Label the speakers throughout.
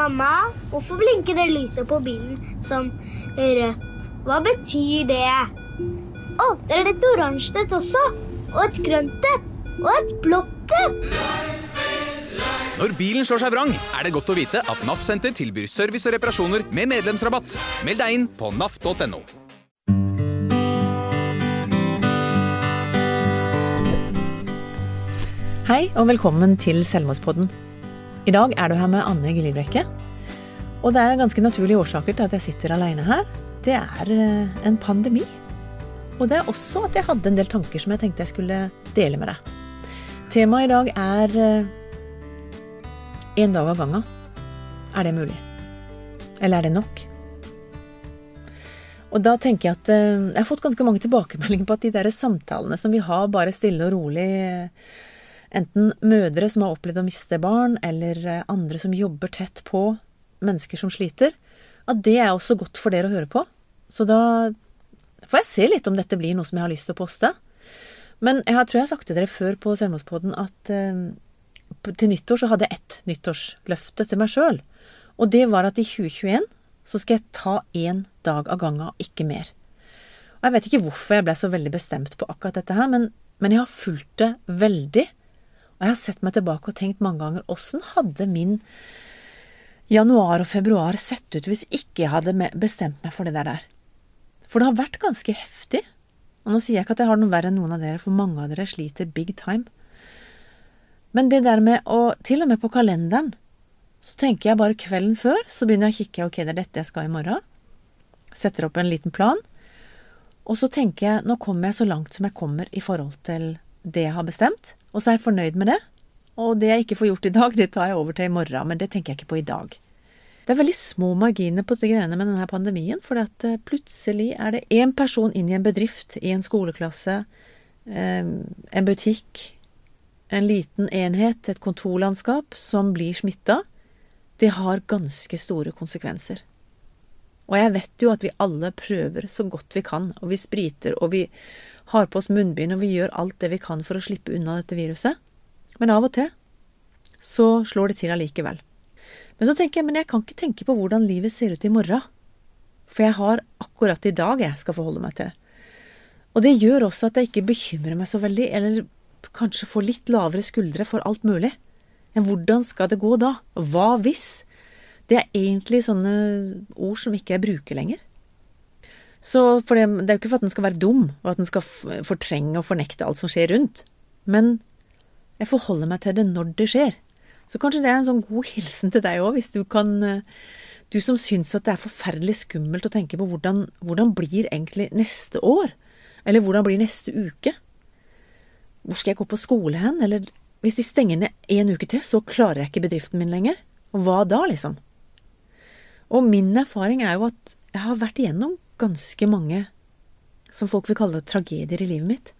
Speaker 1: Mamma, hvorfor blinker det lyset på bilen som rødt? Hva betyr det? Å, det er et oransje et også. Og et grønt et. Og et blått et.
Speaker 2: Når bilen slår seg vrang, er det godt å vite at NAF Senter tilbyr service og reparasjoner med medlemsrabatt. Meld deg inn på naf.no.
Speaker 3: Hei og velkommen til Selvmordspodden. I dag er du her med Anne Gillibrekke. Og det er ganske naturlige årsaker til at jeg sitter aleine her. Det er eh, en pandemi. Og det er også at jeg hadde en del tanker som jeg tenkte jeg skulle dele med deg. Temaet i dag er én dag av gangen. Er det mulig? Eller er det nok? Og da tenker jeg at eh, jeg har fått ganske mange tilbakemeldinger på at de der samtalene som vi har bare stille og rolig Enten mødre som har opplevd å miste barn, eller eh, andre som jobber tett på mennesker som sliter, at det er også godt for dere å høre på. Så da får jeg se litt om dette blir noe som jeg har lyst til å poste. Men jeg tror jeg har sagt til dere før på Selvmordspodden at eh, til nyttår så hadde jeg ett nyttårsløfte til meg sjøl. Og det var at i 2021 så skal jeg ta én dag av gangen, ikke mer. Og jeg vet ikke hvorfor jeg ble så veldig bestemt på akkurat dette her, men, men jeg har fulgt det veldig. Og jeg har sett meg tilbake og tenkt mange ganger åssen hadde min januar og februar sett ut hvis ikke jeg hadde bestemt meg for det der? For det har vært ganske heftig. Og nå sier jeg ikke at jeg har noe verre enn noen av dere, for mange av dere sliter big time. Men det der med å Til og med på kalenderen så tenker jeg bare kvelden før, så begynner jeg å kikke. Ok, det er dette jeg skal i morgen. Setter opp en liten plan. Og så tenker jeg nå kommer jeg så langt som jeg kommer i forhold til det jeg har bestemt. Og så er jeg fornøyd med det. Og det jeg ikke får gjort i dag, det tar jeg over til i morgen, men det tenker jeg ikke på i dag. Det er veldig små marginer på de greiene med denne pandemien, for eh, plutselig er det én person inn i en bedrift, i en skoleklasse, eh, en butikk, en liten enhet, et kontorlandskap, som blir smitta. Det har ganske store konsekvenser. Og jeg vet jo at vi alle prøver så godt vi kan, og vi spriter, og vi har på oss munnbind, og vi gjør alt det vi kan for å slippe unna dette viruset. Men av og til så slår det til allikevel. Men så tenker jeg, men jeg kan ikke tenke på hvordan livet ser ut i morgen. For jeg har akkurat i dag jeg skal forholde meg til det. Og det gjør også at jeg ikke bekymrer meg så veldig, eller kanskje får litt lavere skuldre for alt mulig. Men hvordan skal det gå da? Hva hvis? Det er egentlig sånne ord som ikke jeg bruker lenger. Så for det, det er jo ikke for at den skal være dum, og at den skal fortrenge og fornekte alt som skjer rundt. Men jeg forholder meg til det når det skjer. Så kanskje det er en sånn god hilsen til deg òg, hvis du kan Du som syns at det er forferdelig skummelt å tenke på hvordan, hvordan blir egentlig neste år? Eller hvordan blir neste uke? Hvor skal jeg gå på skole hen? Eller hvis de stenger ned en uke til, så klarer jeg ikke bedriften min lenger. Og hva da, liksom? Og min erfaring er jo at jeg har vært igjennom ganske mange som folk vil kalle tragedier i livet mitt.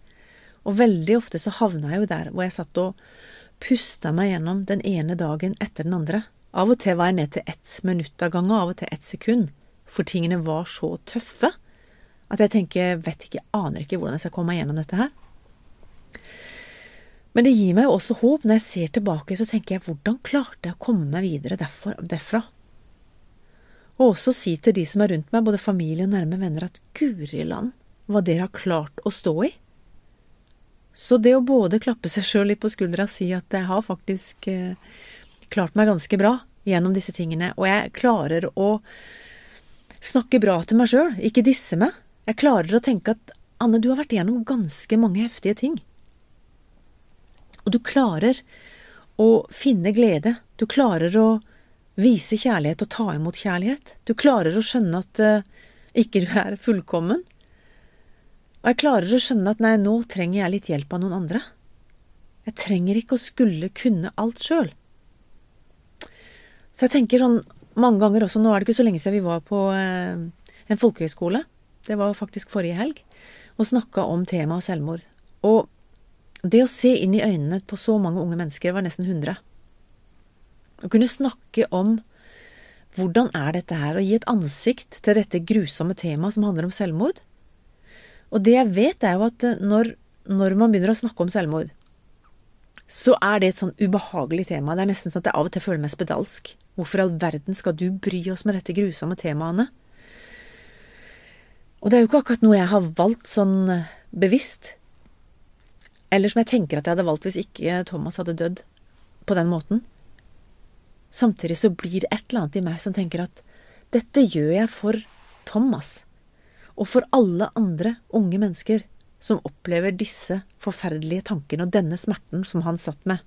Speaker 3: Og veldig ofte så havna jeg jo der hvor jeg satt og pusta meg gjennom den ene dagen etter den andre. Av og til var jeg ned til ett minutt av gangen, av og til ett sekund. For tingene var så tøffe at jeg tenker, vet ikke, aner ikke hvordan jeg skal komme meg gjennom dette her. Men det gir meg jo også håp. Når jeg ser tilbake, så tenker jeg, hvordan klarte jeg å komme meg videre derfra? Og også si til de som er rundt meg, både familie og nærme venner, at guri land, hva dere har klart å stå i. Så det å både klappe seg sjøl litt på skuldra og si at jeg har faktisk eh, klart meg ganske bra gjennom disse tingene, og jeg klarer å snakke bra til meg sjøl, ikke disse meg. Jeg klarer å tenke at Anne, du har vært igjennom ganske mange heftige ting. Og du klarer å finne glede. Du klarer å vise kjærlighet og ta imot kjærlighet. Du klarer å skjønne at uh, ikke du er fullkommen. Og jeg klarer å skjønne at nei, nå trenger jeg litt hjelp av noen andre. Jeg trenger ikke å skulle kunne alt sjøl. Så jeg tenker sånn mange ganger også, nå er det ikke så lenge siden vi var på uh, en folkehøyskole, det var faktisk forrige helg, og snakka om temaet selvmord. Og det å se inn i øynene på så mange unge mennesker var nesten 100. Å kunne snakke om hvordan er dette her, å gi et ansikt til dette grusomme temaet som handler om selvmord. Og det jeg vet, er jo at eh, når, når man begynner å snakke om selvmord, så er det et sånn ubehagelig tema. Det er nesten sånn at jeg av og til føler meg spedalsk. Hvorfor i all verden skal du bry oss med dette grusomme temaene? Og det er jo ikke akkurat noe jeg har valgt sånn eh, bevisst. Eller som jeg tenker at jeg hadde valgt hvis ikke Thomas hadde dødd på den måten. Samtidig så blir det et eller annet i meg som tenker at dette gjør jeg for Thomas, og for alle andre unge mennesker som opplever disse forferdelige tankene og denne smerten som han satt med.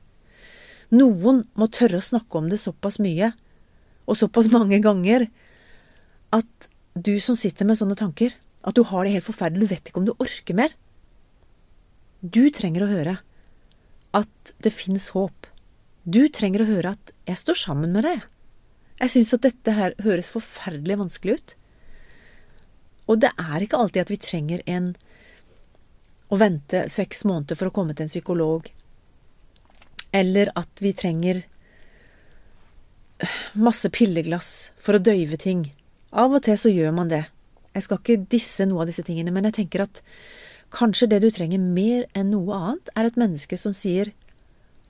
Speaker 3: Noen må tørre å snakke om det såpass mye, og såpass mange ganger, at du som sitter med sånne tanker, at du har det helt forferdelig, du vet ikke om du orker mer. Du trenger å høre at det fins håp. Du trenger å høre at jeg står sammen med deg. Jeg syns at dette her høres forferdelig vanskelig ut. Og det er ikke alltid at vi trenger en å vente seks måneder for å komme til en psykolog, eller at vi trenger masse pilleglass for å døyve ting. Av og til så gjør man det. Jeg skal ikke disse noe av disse tingene, men jeg tenker at kanskje det du trenger mer enn noe annet, er et menneske som sier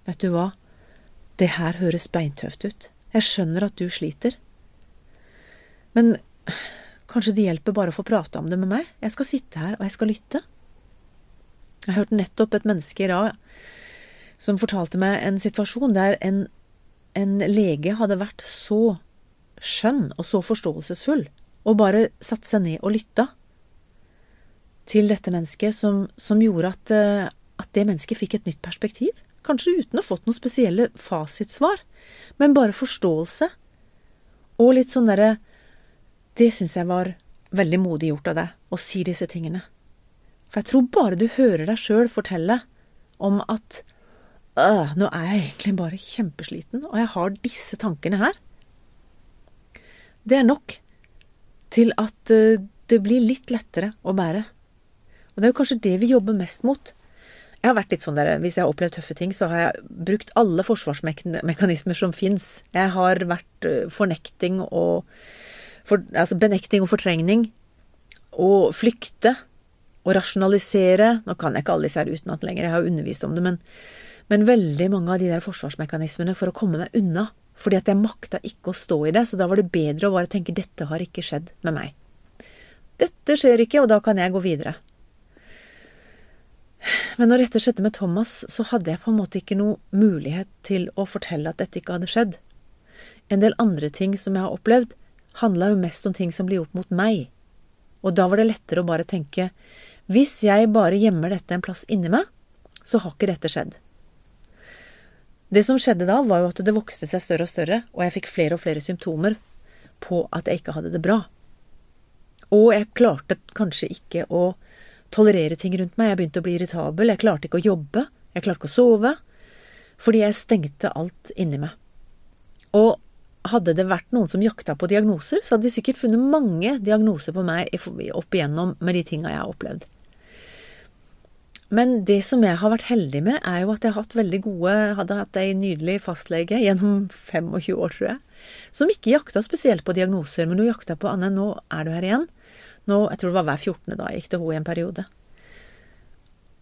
Speaker 3: Vet du hva, det her høres beintøft ut. Jeg skjønner at du sliter. Men kanskje det hjelper bare å få prate om det med meg? Jeg skal sitte her, og jeg skal lytte. Jeg hørte nettopp et menneske i dag som fortalte meg en situasjon der en, en lege hadde vært så skjønn og så forståelsesfull og bare satte seg ned og lytta til dette mennesket, som, som gjorde at, eh, at, det mennesket fikk et nytt perspektiv. Kanskje uten å ha fått noen spesielle fasitsvar, men bare forståelse. Og litt sånn derre Det syns jeg var veldig modig gjort av deg, å si disse tingene. For jeg tror bare du hører deg sjøl fortelle om at øh, nå er jeg egentlig bare kjempesliten, og jeg har disse tankene her. Det er nok til at eh, det blir litt lettere å bære. Og det er jo kanskje det vi jobber mest mot. Jeg har vært litt sånn der, Hvis jeg har opplevd tøffe ting, så har jeg brukt alle forsvarsmekanismer som fins. Jeg har vært fornekting og for, Altså benekting og fortrengning. Og flykte. Og rasjonalisere. Nå kan jeg ikke alle disse her utenat lenger, jeg har undervist om det, men, men veldig mange av de der forsvarsmekanismene for å komme meg unna fordi at jeg makta ikke å stå i det, så da var det bedre å bare tenke 'dette har ikke skjedd med meg'. Dette skjer ikke, og da kan jeg gå videre. Men når dette skjedde med Thomas, så hadde jeg på en måte ikke noe mulighet til å fortelle at dette ikke hadde skjedd. En del andre ting som jeg har opplevd, handla jo mest om ting som blir gjort mot meg. Og da var det lettere å bare tenke hvis jeg bare gjemmer dette en plass inni meg, så har ikke dette skjedd. Det som skjedde da, var jo at det vokste seg større og større, og jeg fikk flere og flere symptomer på at jeg ikke hadde det bra. Og jeg klarte kanskje ikke å tolerere ting rundt meg. Jeg begynte å bli irritabel. Jeg klarte ikke å jobbe. Jeg klarte ikke å sove. Fordi jeg stengte alt inni meg. Og hadde det vært noen som jakta på diagnoser, så hadde de sikkert funnet mange diagnoser på meg opp igjennom med de tinga jeg har opplevd. Men det som jeg har vært heldig med, er jo at jeg har hatt veldig gode Hadde hatt ei nydelig fastlege gjennom 25 år, tror jeg. Som ikke jakta spesielt på diagnoser, men hun jakta på Anne, nå er du her igjen. Nå, Jeg tror det var hver 14. da jeg gikk til henne i en periode.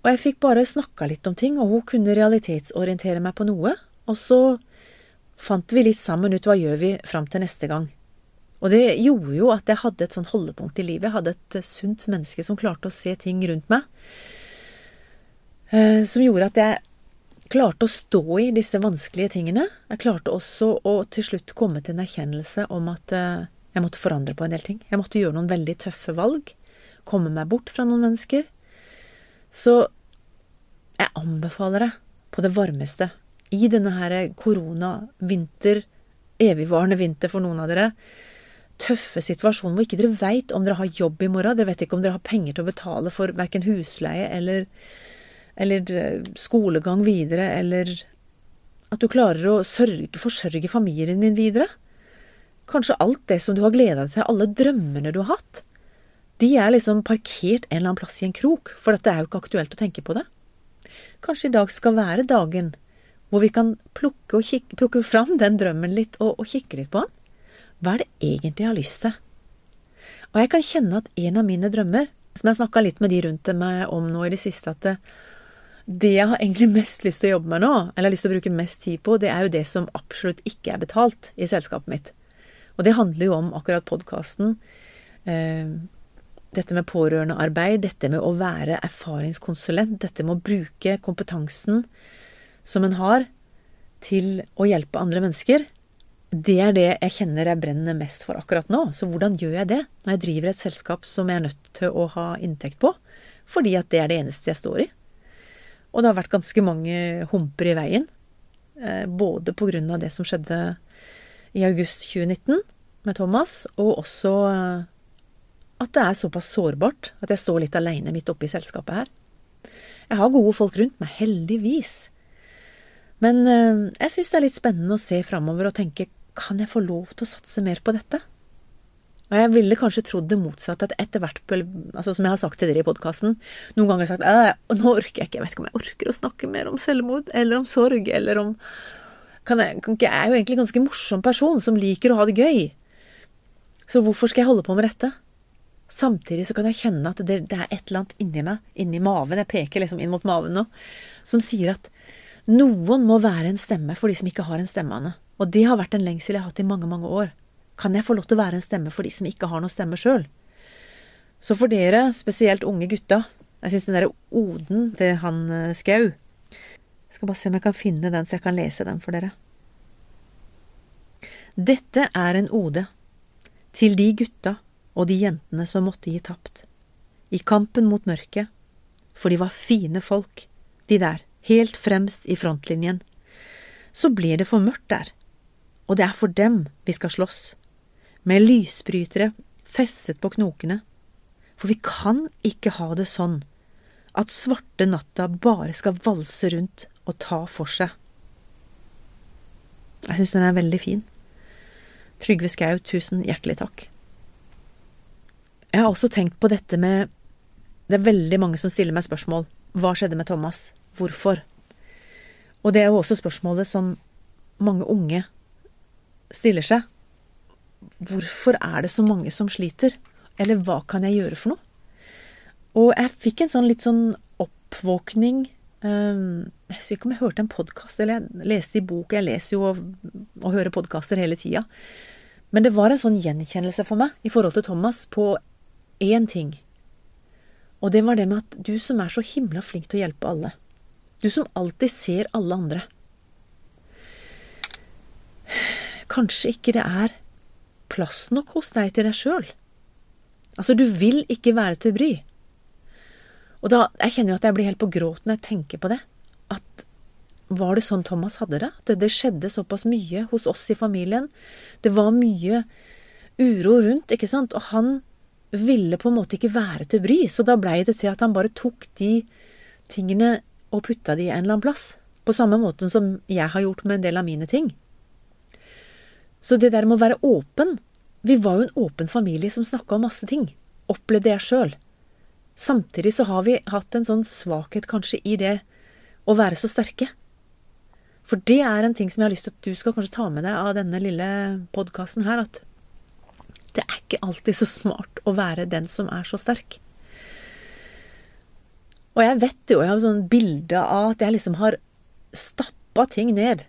Speaker 3: Og jeg fikk bare snakka litt om ting, og hun kunne realitetsorientere meg på noe. Og så fant vi litt sammen ut hva gjør vi fram til neste gang. Og det gjorde jo at jeg hadde et sånn holdepunkt i livet. Jeg hadde et sunt menneske som klarte å se ting rundt meg. Eh, som gjorde at jeg klarte å stå i disse vanskelige tingene. Jeg klarte også å til slutt komme til en erkjennelse om at eh, jeg måtte forandre på en del ting. Jeg måtte gjøre noen veldig tøffe valg. Komme meg bort fra noen mennesker. Så jeg anbefaler deg på det varmeste, i denne her korona-vinter, evigvarende vinter for noen av dere, tøffe situasjonen hvor ikke dere veit om dere har jobb i morgen, dere vet ikke om dere har penger til å betale for verken husleie eller eller eh, skolegang videre, eller at du klarer å sørge, forsørge familien din videre. Kanskje alt det som du har gleda deg til, alle drømmene du har hatt, de er liksom parkert en eller annen plass i en krok, for det er jo ikke aktuelt å tenke på det. Kanskje i dag skal være dagen hvor vi kan plukke, kikke, plukke fram den drømmen litt og, og kikke litt på den. Hva er det egentlig jeg har lyst til? Og jeg kan kjenne at en av mine drømmer, som jeg snakka litt med de rundt meg om nå i det siste, at det, Det jeg har egentlig mest lyst til å jobbe med nå, eller har lyst til å bruke mest tid på, det er jo det som absolutt ikke er betalt i selskapet mitt. Og det handler jo om akkurat podkasten. Eh, dette med pårørendearbeid, dette med å være erfaringskonsulent, dette med å bruke kompetansen som en har, til å hjelpe andre mennesker. Det er det jeg kjenner jeg brenner mest for akkurat nå. Så hvordan gjør jeg det når jeg driver et selskap som jeg er nødt til å ha inntekt på? Fordi at det er det eneste jeg står i. Og det har vært ganske mange humper i veien. Eh, både på grunn av det som skjedde i august 2019 med Thomas, og også eh, at det er såpass sårbart at jeg står litt aleine midt oppe i selskapet her. Jeg har gode folk rundt meg, heldigvis. Men eh, jeg syns det er litt spennende å se framover og tenke kan jeg få lov til å satse mer på dette? Og jeg ville kanskje trodd det motsatte, at etter hvert, altså som jeg har sagt til dere i podkasten, noen ganger har jeg sagt nå orker jeg ikke, jeg vet ikke om jeg orker å snakke mer om selvmord, eller om sorg, eller om kan jeg, kan jeg er jo egentlig en ganske morsom person som liker å ha det gøy. Så hvorfor skal jeg holde på med dette? Samtidig så kan jeg kjenne at det, det er et eller annet inni meg, inni maven, jeg peker liksom inn mot maven nå, som sier at noen må være en stemme for de som ikke har en stemme, Anne. Og det har vært en lengsel jeg har hatt i mange, mange år. Kan jeg få lov til å være en stemme for de som ikke har noen stemme sjøl? Så for dere, spesielt unge gutta, jeg syns den derre oden til han eh, Skau Jeg skal bare se om jeg kan finne den, så jeg kan lese den for dere. Dette er en ode til de gutta og de jentene som måtte gi tapt, i kampen mot mørket, for de var fine folk, de der, helt fremst i frontlinjen. Så blir det for mørkt der, og det er for dem vi skal slåss, med lysbrytere festet på knokene, for vi kan ikke ha det sånn at svarte natta bare skal valse rundt og ta for seg. Jeg syns den er veldig fin. Trygve Skau, tusen hjertelig takk. Jeg har også tenkt på dette med Det er veldig mange som stiller meg spørsmål. Hva skjedde med Thomas? Hvorfor? Og det er jo også spørsmålet som mange unge stiller seg. Hvorfor er det så mange som sliter? Eller hva kan jeg gjøre for noe? Og jeg fikk en sånn litt sånn oppvåkning Jeg husker ikke om jeg hørte en podkast, eller jeg leste i bok. Jeg leser jo og, og hører podkaster hele tida. Men det var en sånn gjenkjennelse for meg i forhold til Thomas på én ting. Og det var det med at du som er så himla flink til å hjelpe alle, du som alltid ser alle andre Kanskje ikke det er plass nok hos deg til deg sjøl. Altså, du vil ikke være til bry. Og da, Jeg kjenner jo at jeg blir helt på gråten når jeg tenker på det. At Var det sånn Thomas hadde det? At det skjedde såpass mye hos oss i familien? Det var mye uro rundt, ikke sant? Og han ville på en måte ikke være til bry, så da blei det til at han bare tok de tingene og putta de en eller annen plass. På samme måte som jeg har gjort med en del av mine ting. Så det der med å være åpen Vi var jo en åpen familie som snakka om masse ting. Opplevde jeg sjøl. Samtidig så har vi hatt en sånn svakhet kanskje i det å være så sterke. For det er en ting som jeg har lyst til at du skal kanskje ta med deg av denne lille podkasten her, at det er ikke alltid så smart å være den som er så sterk. Og jeg vet jo, jeg har sånn bilde av at jeg liksom har stappa ting ned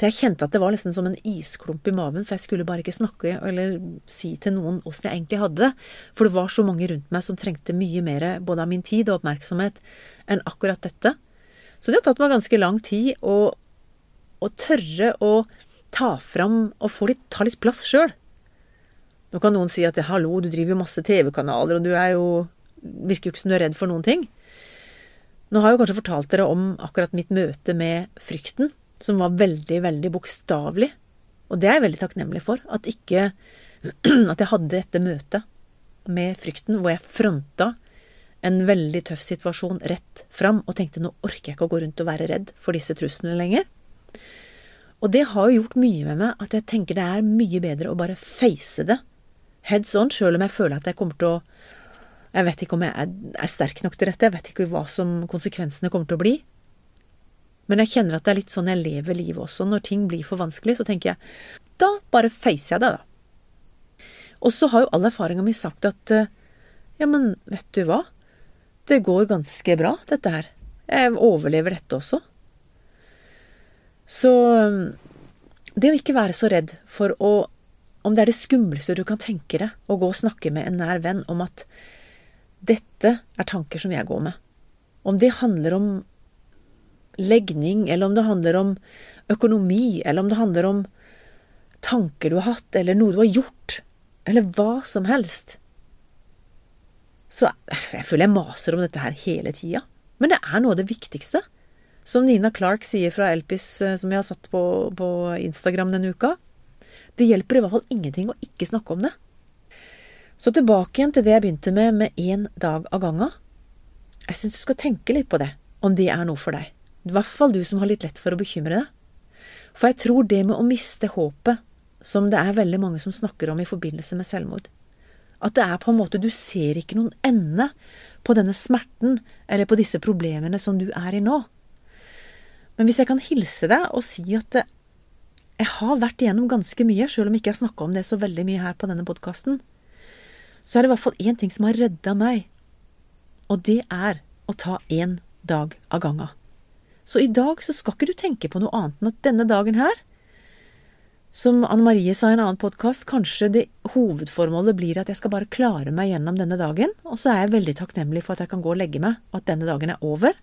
Speaker 3: til jeg kjente at det var nesten som en isklump i maven, for jeg skulle bare ikke snakke eller si til noen åssen jeg egentlig hadde det. For det var så mange rundt meg som trengte mye mer både av min tid og oppmerksomhet enn akkurat dette. Så det har tatt meg ganske lang tid å, å tørre å ta fram og litt, ta litt plass sjøl. Nå kan noen si at hallo, du driver jo masse TV-kanaler, og du er jo virker jo ikke som du er redd for noen ting. Nå har jeg jo kanskje fortalt dere om akkurat mitt møte med frykten som var veldig, veldig bokstavelig. Og det er jeg veldig takknemlig for. At ikke At jeg hadde dette møtet med frykten, hvor jeg fronta en veldig tøff situasjon rett fram og tenkte nå orker jeg ikke å gå rundt og være redd for disse truslene lenger. Og det har jo gjort mye med meg at jeg tenker det er mye bedre å bare face det heads on, sjøl om jeg føler at jeg kommer til å Jeg vet ikke om jeg er sterk nok til dette, jeg vet ikke hva som konsekvensene kommer til å bli. Men jeg kjenner at det er litt sånn jeg lever livet også. Når ting blir for vanskelig, så tenker jeg da bare facer jeg det, da. Og så har jo all erfaringa mi sagt at ja, men vet du hva? Det går ganske bra, dette her. Jeg overlever dette også. Så det å ikke være så redd for å Om det er det skumleste du kan tenke deg, å gå og snakke med en nær venn om at dette er tanker som jeg går med. Om det handler om legning, eller om det handler om økonomi, eller om det handler om tanker du har hatt, eller noe du har gjort, eller hva som helst. Så jeg føler jeg maser om dette her hele tida. Men det er noe av det viktigste. Som Nina Clark sier fra Elpis, eh, som jeg har satt på, på Instagram denne uka. Det hjelper i hvert fall ingenting å ikke snakke om det. Så tilbake igjen til det jeg begynte med, med én dag av gangen. Jeg syns du skal tenke litt på det, om det er noe for deg. I hvert fall du som har litt lett for å bekymre deg. For jeg tror det med å miste håpet, som det er veldig mange som snakker om i forbindelse med selvmord, at det er på en måte du ser ikke noen ende på denne smerten eller på disse problemene som du er i nå. Men hvis jeg kan hilse deg og si at jeg har vært igjennom ganske mye, sjøl om ikke jeg snakka om det så veldig mye her på denne podkasten, så er det i hvert fall én ting som har redda meg, og det er å ta én dag av gangen. Så i dag så skal ikke du tenke på noe annet enn at denne dagen her som Anne Marie sa i en annen podkast, kanskje det hovedformålet blir at jeg skal bare klare meg gjennom denne dagen, og så er jeg veldig takknemlig for at jeg kan gå og legge meg, og at denne dagen er over.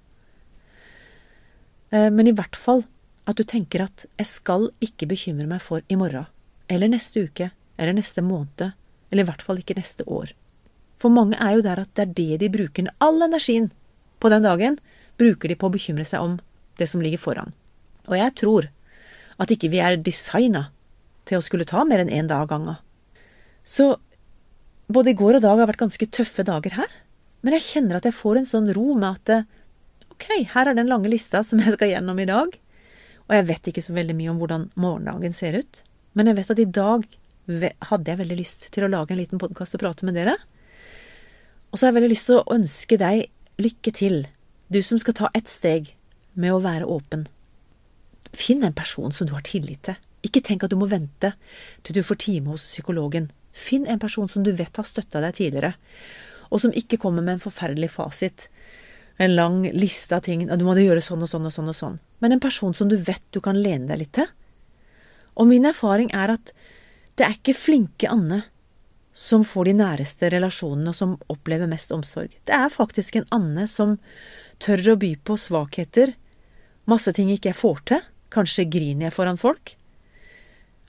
Speaker 3: Eh, men i hvert fall at du tenker at jeg skal ikke bekymre meg for i morgen, eller neste uke, eller neste måned, eller i hvert fall ikke neste år. For mange er jo der at det er det de bruker all energien på den dagen, bruker de på å bekymre seg om det som ligger foran. Og jeg tror at ikke vi er designa til å skulle ta mer enn én dag av gangen. Så både i går og dag har vært ganske tøffe dager her, men jeg kjenner at jeg får en sånn ro med at ok, her er den lange lista som jeg skal gjennom i dag, og jeg vet ikke så veldig mye om hvordan morgendagen ser ut, men jeg vet at i dag hadde jeg veldig lyst til å lage en liten podkast og prate med dere. Og så har jeg veldig lyst til å ønske deg lykke til, du som skal ta ett steg med å være åpen. Finn en person som du har tillit til. Ikke tenk at du må vente til du får time hos psykologen. Finn en person som du vet har støtta deg tidligere, og som ikke kommer med en forferdelig fasit. En lang liste av ting. Du må gjøre sånn og sånn og sånn og sånn. Men en person som du vet du kan lene deg litt til. Og min erfaring er at det er ikke flinke Anne som får de næreste relasjonene og som opplever mest omsorg. Det er faktisk en Anne som tør å by på svakheter, masse ting ikke jeg får til, kanskje griner jeg foran folk,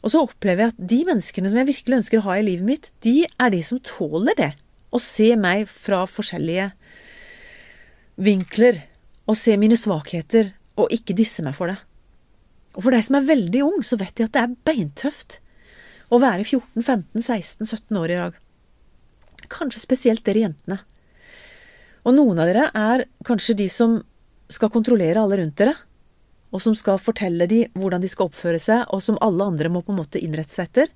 Speaker 3: og så opplever jeg at de menneskene som jeg virkelig ønsker å ha i livet mitt, de er de som tåler det. Å se meg fra forskjellige vinkler, og se mine svakheter, og ikke disse meg for det. Og for deg som er veldig ung, så vet jeg at det er beintøft å være 14, 15, 16, 17 år i dag. Kanskje spesielt dere jentene. Og noen av dere er kanskje de som skal kontrollere alle rundt dere, og som skal fortelle dem hvordan de skal oppføre seg, og som alle andre må på en måte innrette seg etter,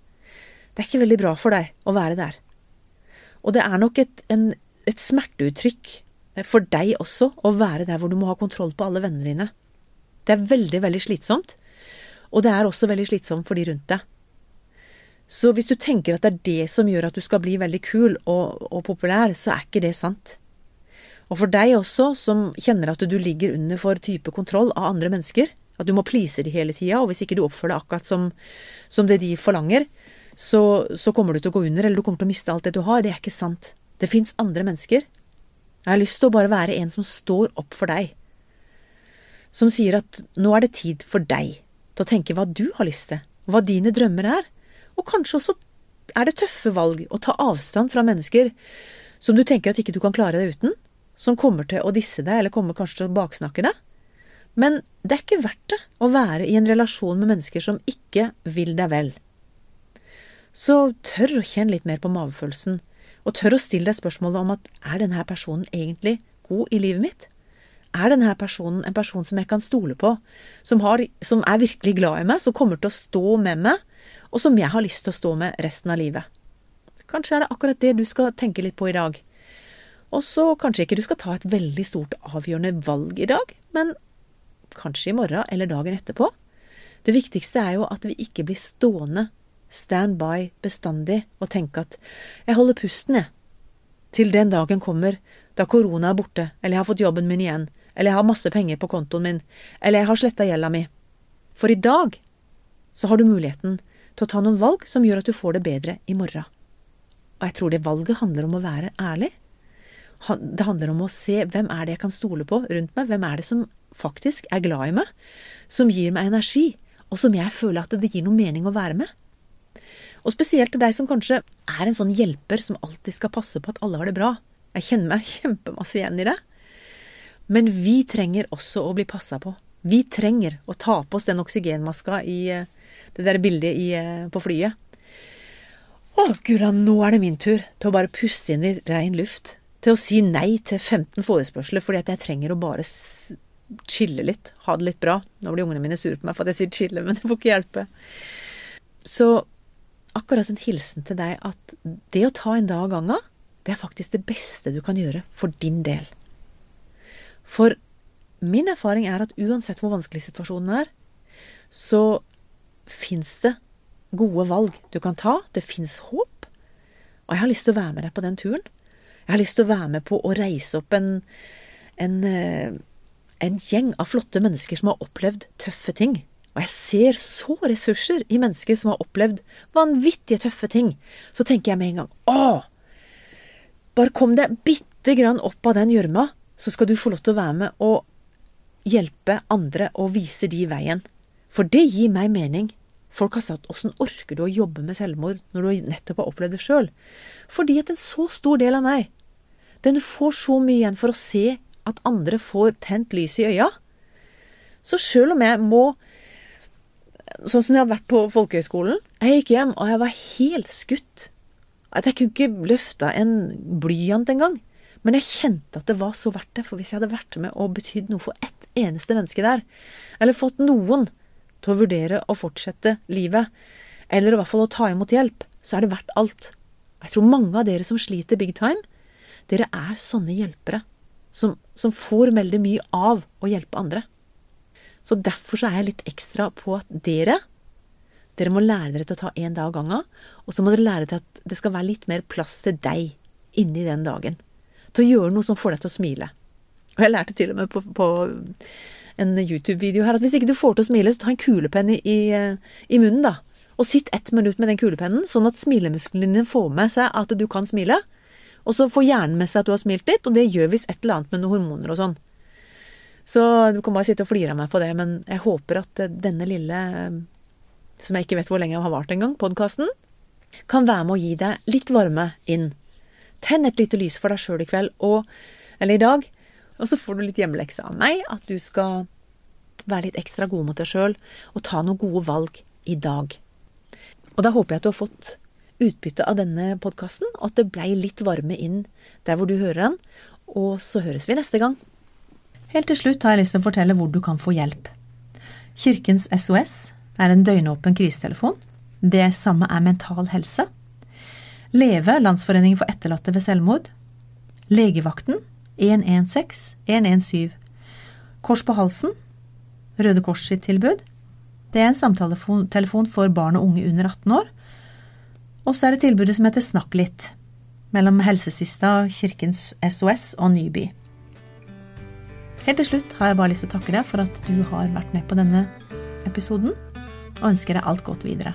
Speaker 3: det er ikke veldig bra for deg å være der. Og det er nok et, en, et smerteuttrykk for deg også å være der hvor du må ha kontroll på alle vennene dine. Det er veldig, veldig slitsomt, og det er også veldig slitsomt for de rundt deg. Så hvis du tenker at det er det som gjør at du skal bli veldig kul og, og populær, så er ikke det sant. Og for deg også, som kjenner at du ligger under for type kontroll av andre mennesker, at du må please de hele tida, og hvis ikke du oppfører deg akkurat som, som det de forlanger, så, så, kommer du til å gå under, eller du kommer til å miste alt det du har. Det er ikke sant. Det fins andre mennesker. Jeg har lyst til å bare være en som står opp for deg. Som sier at nå er det tid for deg til å tenke hva du har lyst til, hva dine drømmer er. Og kanskje også er det tøffe valg å ta avstand fra mennesker som du tenker at ikke du kan klare deg uten som kommer til å disse deg, eller kommer kanskje til å baksnakke deg. Men det er ikke verdt det å være i en relasjon med mennesker som ikke vil deg vel. Så tør å kjenne litt mer på magefølelsen, og tør å stille deg spørsmålet om at er denne personen egentlig god i livet mitt? Er denne personen en person som jeg kan stole på, som, har, som er virkelig glad i meg, som kommer til å stå med meg, og som jeg har lyst til å stå med resten av livet? Kanskje er det akkurat det du skal tenke litt på i dag. Og så kanskje ikke du skal ta et veldig stort avgjørende valg i dag, men kanskje i morgen eller dagen etterpå. Det viktigste er jo at vi ikke blir stående stand by bestandig og tenke at jeg holder pusten, jeg, til den dagen kommer da korona er borte, eller jeg har fått jobben min igjen, eller jeg har masse penger på kontoen min, eller jeg har sletta gjelda mi. For i dag så har du muligheten til å ta noen valg som gjør at du får det bedre i morgen. Og jeg tror det valget handler om å være ærlig. Det handler om å se hvem er det jeg kan stole på rundt meg, hvem er det som faktisk er glad i meg, som gir meg energi, og som jeg føler at det gir noe mening å være med. Og spesielt til deg som kanskje er en sånn hjelper som alltid skal passe på at alle har det bra. Jeg kjenner meg kjempemasse igjen i det. Men vi trenger også å bli passa på. Vi trenger å ta på oss den oksygenmaska i eh, det der bildet i, eh, på flyet. Å, gura, nå er det min tur til å bare puste inn i rein luft. Til å si nei til 15 forespørsler fordi at jeg trenger å bare chille litt. Ha det litt bra. Nå blir ungene mine sure på meg for at jeg sier chille, men det får ikke hjelpe. Så akkurat en hilsen til deg at det å ta en dag av gangen, det er faktisk det beste du kan gjøre for din del. For min erfaring er at uansett hvor vanskelig situasjonen er, så fins det gode valg du kan ta. Det fins håp. Og jeg har lyst til å være med deg på den turen. Jeg har lyst til å være med på å reise opp en, en, eh, en gjeng av flotte mennesker som har opplevd tøffe ting. Og jeg ser så ressurser i mennesker som har opplevd vanvittige tøffe ting. Så tenker jeg med en gang å! Bare kom deg bitte grann opp av den gjørma, så skal du få lov til å være med og hjelpe andre og vise de veien. For det gir meg mening. Folk har sagt åssen orker du å jobbe med selvmord når du nettopp har opplevd det sjøl? Fordi at en så stor del av meg, den får så mye igjen for å se at andre får tent lys i øya. Så sjøl om jeg må Sånn som jeg hadde vært på folkehøyskolen. Jeg gikk hjem, og jeg var helt skutt. At jeg kunne ikke løfta en blyant engang. Men jeg kjente at det var så verdt det, for hvis jeg hadde vært med og betydd noe for ett eneste menneske der, eller fått noen til å vurdere å fortsette livet, eller i hvert fall å ta imot hjelp, så er det verdt alt. Jeg tror mange av dere som sliter big time, dere er sånne hjelpere som, som får veldig mye av å hjelpe andre. Så derfor så er jeg litt ekstra på at dere dere må lære dere til å ta én dag av gangen, og så må dere lære til at det skal være litt mer plass til deg inni den dagen. Til å gjøre noe som får deg til å smile. Og jeg lærte til og med på, på en YouTube-video her at hvis ikke du får til å smile, så ta en kulepenn i, i, i munnen, da. Og sitt ett minutt med den kulepennen, sånn at smilemusklene dine får med seg at du kan smile. Og så får hjernen med seg at du har smilt litt, og det gjør visst et eller annet med noen hormoner og sånn. Så du kan bare sitte og flire av meg på det, men jeg håper at denne lille, som jeg ikke vet hvor lenge har vart engang, podkasten, kan være med å gi deg litt varme inn. Tenn et lite lys for deg sjøl i kveld, og, eller i dag, og så får du litt hjemmelekse av meg, at du skal være litt ekstra god mot deg sjøl og ta noen gode valg i dag. Og da håper jeg at du har fått utbytte av denne podkasten, og at det blei litt varme inn der hvor du hører den. Og så høres vi neste gang. Helt til slutt har jeg lyst til å fortelle hvor du kan få hjelp. Kirkens SOS er en døgnåpen krisetelefon. Det samme er Mental Helse. Leve, Landsforeningen for etterlatte ved selvmord. Legevakten 116 117. Kors på halsen, Røde Kors sitt tilbud. Det er en samtaletelefon for barn og unge under 18 år. Og så er det tilbudet som heter Snakk litt, mellom Helsesista, Kirkens SOS og Nyby. Helt til slutt har jeg bare lyst til å takke deg for at du har vært med på denne episoden, og ønsker deg alt godt videre.